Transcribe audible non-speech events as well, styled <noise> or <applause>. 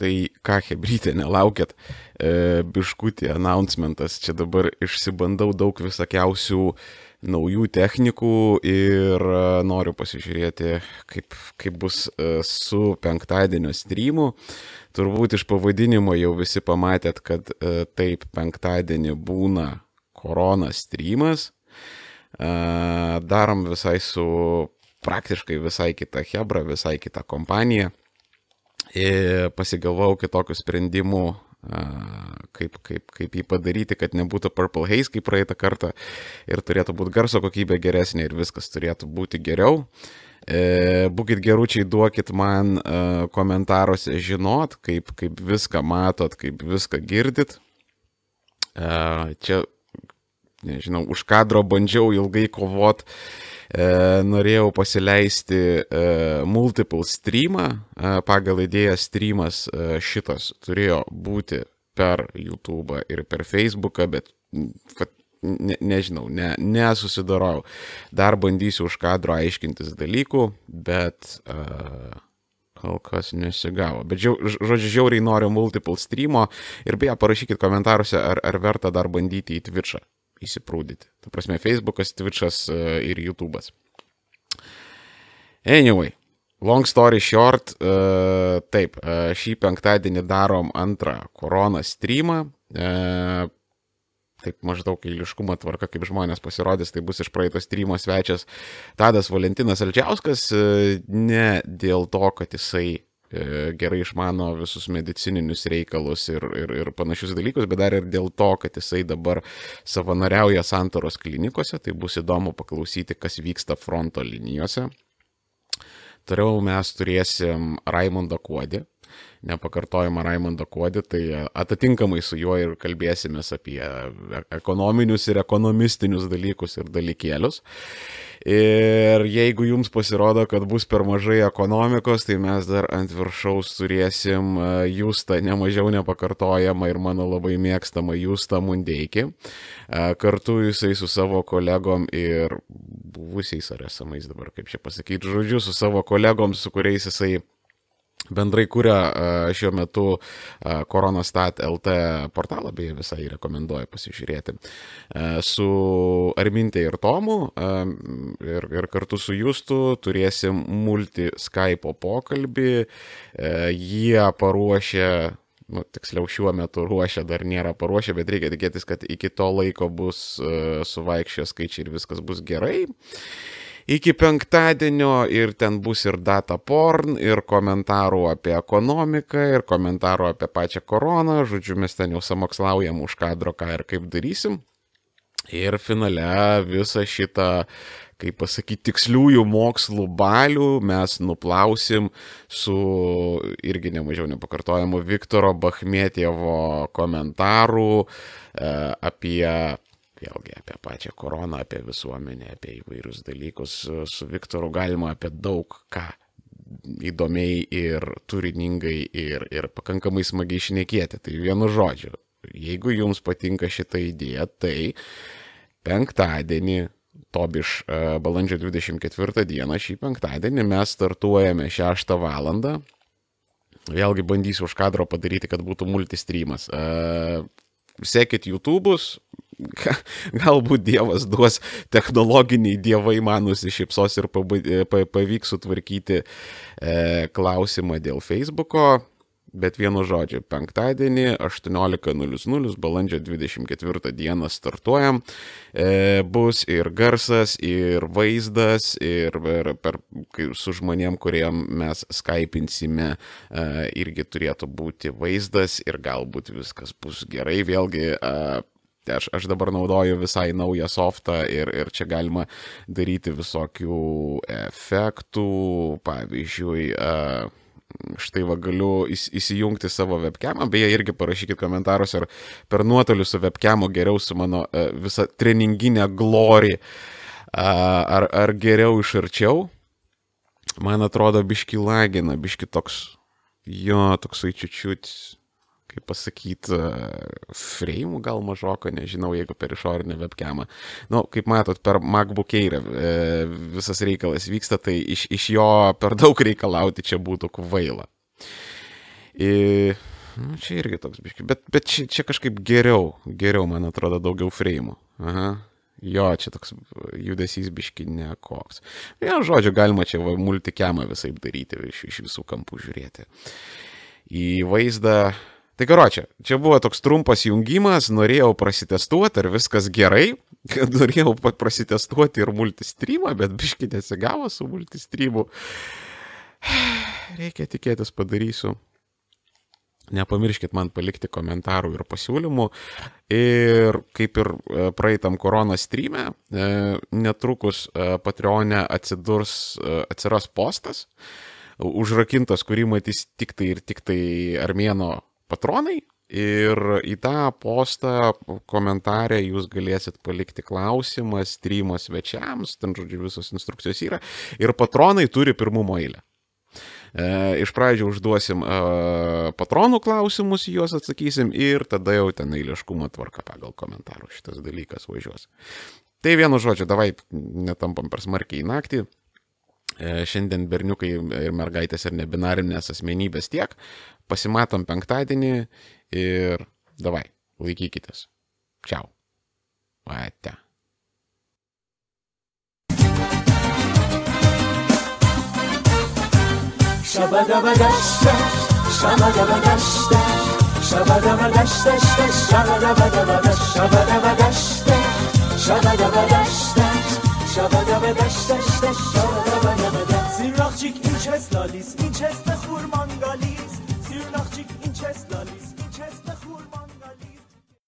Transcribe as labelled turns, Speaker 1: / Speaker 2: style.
Speaker 1: Tai ką, Hebrytė, nelaukėt, e, biškutį announcementas, čia dabar išsibandau daug visokiausių naujų technikų ir e, noriu pasižiūrėti, kaip, kaip bus e, su penktadienio streamu. Turbūt iš pavadinimo jau visi pamatėt, kad e, taip penktadienį būna korona streamas. E, darom visai su praktiškai visai kita Hebra, visai kita kompanija. Ir pasigalvojau kitokių sprendimų, kaip, kaip, kaip jį padaryti, kad nebūtų Purple Haze kaip praeitą kartą ir turėtų būti garso kokybė geresnė ir viskas turėtų būti geriau. E, būkit geručiai, duokit man e, komentaruose žinot, kaip, kaip viską matot, kaip viską girdit. E, čia, nežinau, už kadro bandžiau ilgai kovot e, norėjau pasileisti e, multiple streamą, e, pagal idėją streamas e, šitas turėjo būti per YouTube ir per Facebooką, bet ne, nežinau, ne, nesusidarau. Dar bandysiu už kadro aiškintis dalykų, bet uh, kol kas nesigavo. Bet žodžiu, žiauriai noriu multiple streamo ir beje, parašykit komentaruose, ar, ar verta dar bandyti į Twitch'ą įsiprūdyti. Ta prasme, Facebook'as, Twitch'as uh, ir YouTube'as. Anyway, long story short, uh, taip, uh, šį penktadienį darom antrą koroną streamą. Taip maždaug eiliškumo tvarka, kaip žmonės pasirodys, tai bus iš praeito streamo svečias Tadas Valentinas Alčiauskas, ne dėl to, kad jisai gerai išmano visus medicininius reikalus ir, ir, ir panašius dalykus, bet dar ir dėl to, kad jisai dabar savanoriauja Santoros klinikose, tai bus įdomu paklausyti, kas vyksta fronto linijose. Toliau mes turėsim Raimondą Kuodį, nepakartojimą Raimondą Kuodį, tai atitinkamai su juo ir kalbėsime apie ekonominius ir ekonomistinius dalykus ir dalykėlius. Ir jeigu jums pasirodo, kad bus per mažai ekonomikos, tai mes dar ant viršaus turėsim Justą nemažiau nepakartojamą ir mano labai mėgstamą Justą Mundeikį. Kartu jisai su savo kolegom ir buvusiais ar esamais dabar, kaip čia pasakyti, žodžiu, su savo kolegom, su kuriais jisai bendrai kuria šiuo metu Koronastat LT portalą, beje visai rekomenduoju pasižiūrėti, su Armintė ir Tomu ir, ir kartu su Justu turėsim multi Skype pokalbį, jie paruošė nu, tiksliau šiuo metu ruošia, dar nėra paruošę, bet reikia tikėtis, kad iki to laiko bus uh, suvaikščio skaičiai ir viskas bus gerai iki penktadienio ir ten bus ir data porn, ir komentarų apie ekonomiką, ir komentarų apie pačią koroną, žodžiu, mes ten jau samokslaujam už kadro, ką ir kaip darysim. Ir finale visą šitą, kaip pasakyti, tiksliųjų mokslų balių mes nuplausim su irgi nemažiau nepakartojamu Viktoro Bachmetievo komentaru e, apie vėlgi apie pačią koroną, apie visuomenę, apie įvairius dalykus. Su Viktoru galima apie daug ką įdomiai ir turiningai ir, ir pakankamai smagiai išnekėti. Tai vienu žodžiu, jeigu jums patinka šitą idėją, tai penktadienį, tobiš e, balandžio 24 dieną, šį penktadienį mes startuojame 6 valandą. Vėlgi bandysiu už kadro padaryti, kad būtų multistreamas. E, sekit YouTube'us, galbūt Dievas duos technologiniai dievai man nusišypsos ir pavyks sutvarkyti e, klausimą dėl Facebook'o. Bet vienu žodžiu, penktadienį 18.00 balandžio 24 dieną startuojam. E, bus ir garsas, ir vaizdas, ir, ir per, su žmonėm, kuriem mes skypinsime, e, irgi turėtų būti vaizdas ir galbūt viskas bus gerai. Vėlgi, e, aš, aš dabar naudoju visai naują softą ir, ir čia galima daryti visokių efektų, pavyzdžiui, štai va galiu įsijungti savo webcamą, beje irgi parašykit komentaruose, ar per nuotolį su webcamu geriau su mano visa treninginė glori, ar, ar geriau iš arčiau. Man atrodo, biški lagina, biški toks, jo, toksai čiučiut kaip pasakyti, frame gal mažoko, nežinau, jeigu per išorinę webcamą. Na, nu, kaip matot, per MacBook Air e, visas reikalas vyksta, tai iš, iš jo per daug reikalauti čia būtų kvaila. Ir, nu, čia irgi toks biški, bet, bet čia, čia kažkaip geriau, geriau, man atrodo, daugiau freimų. Aha. Jo, čia toks judesys biški nekoks. Ja, žodžiu, galima čia va, multikemą visai daryti, iš, iš visų kampų žiūrėti. Į vaizdą Tai karočią, čia buvo toks trumpas jungimas, norėjau prasitestuoti, ar viskas gerai, kad <laughs> norėjau prasitestuoti ir multistreamą, bet biški nesigavo su multistreamu. <sighs> Reikia tikėtis padarysiu. Nepamirškit man palikti komentarų ir pasiūlymų. Ir kaip ir e, praeitam koroną streame, e, netrukus e, Patreonė atsidurs, atsiras postas, užrakintas, kurį matys tik tai ir tik tai armėno patronai ir į tą postą komentarę jūs galėsit palikti klausimą streamo svečiams, ten žodžiu visos instrukcijos yra, ir patronai turi pirmumo eilę. E, iš pradžių užduosim e, patronų klausimus, juos atsakysim ir tada jau ten eiliškumo tvarka pagal komentarų šitas dalykas važiuos. Tai vienu žodžiu, davai netampam per smarkiai į naktį. E, šiandien berniukai ir mergaitės ir nebinarinės asmenybės tiek. Pasimatom penktadienį ir davai, laikykitės. Čiau. Ate. Shabadabadashta, shabadabadashta, shabadabadashta, shabadabadashta, shabadabadashta, shabadabadashta, shabadabadashta, shabadabadashta. چست لالیس این چست خورمان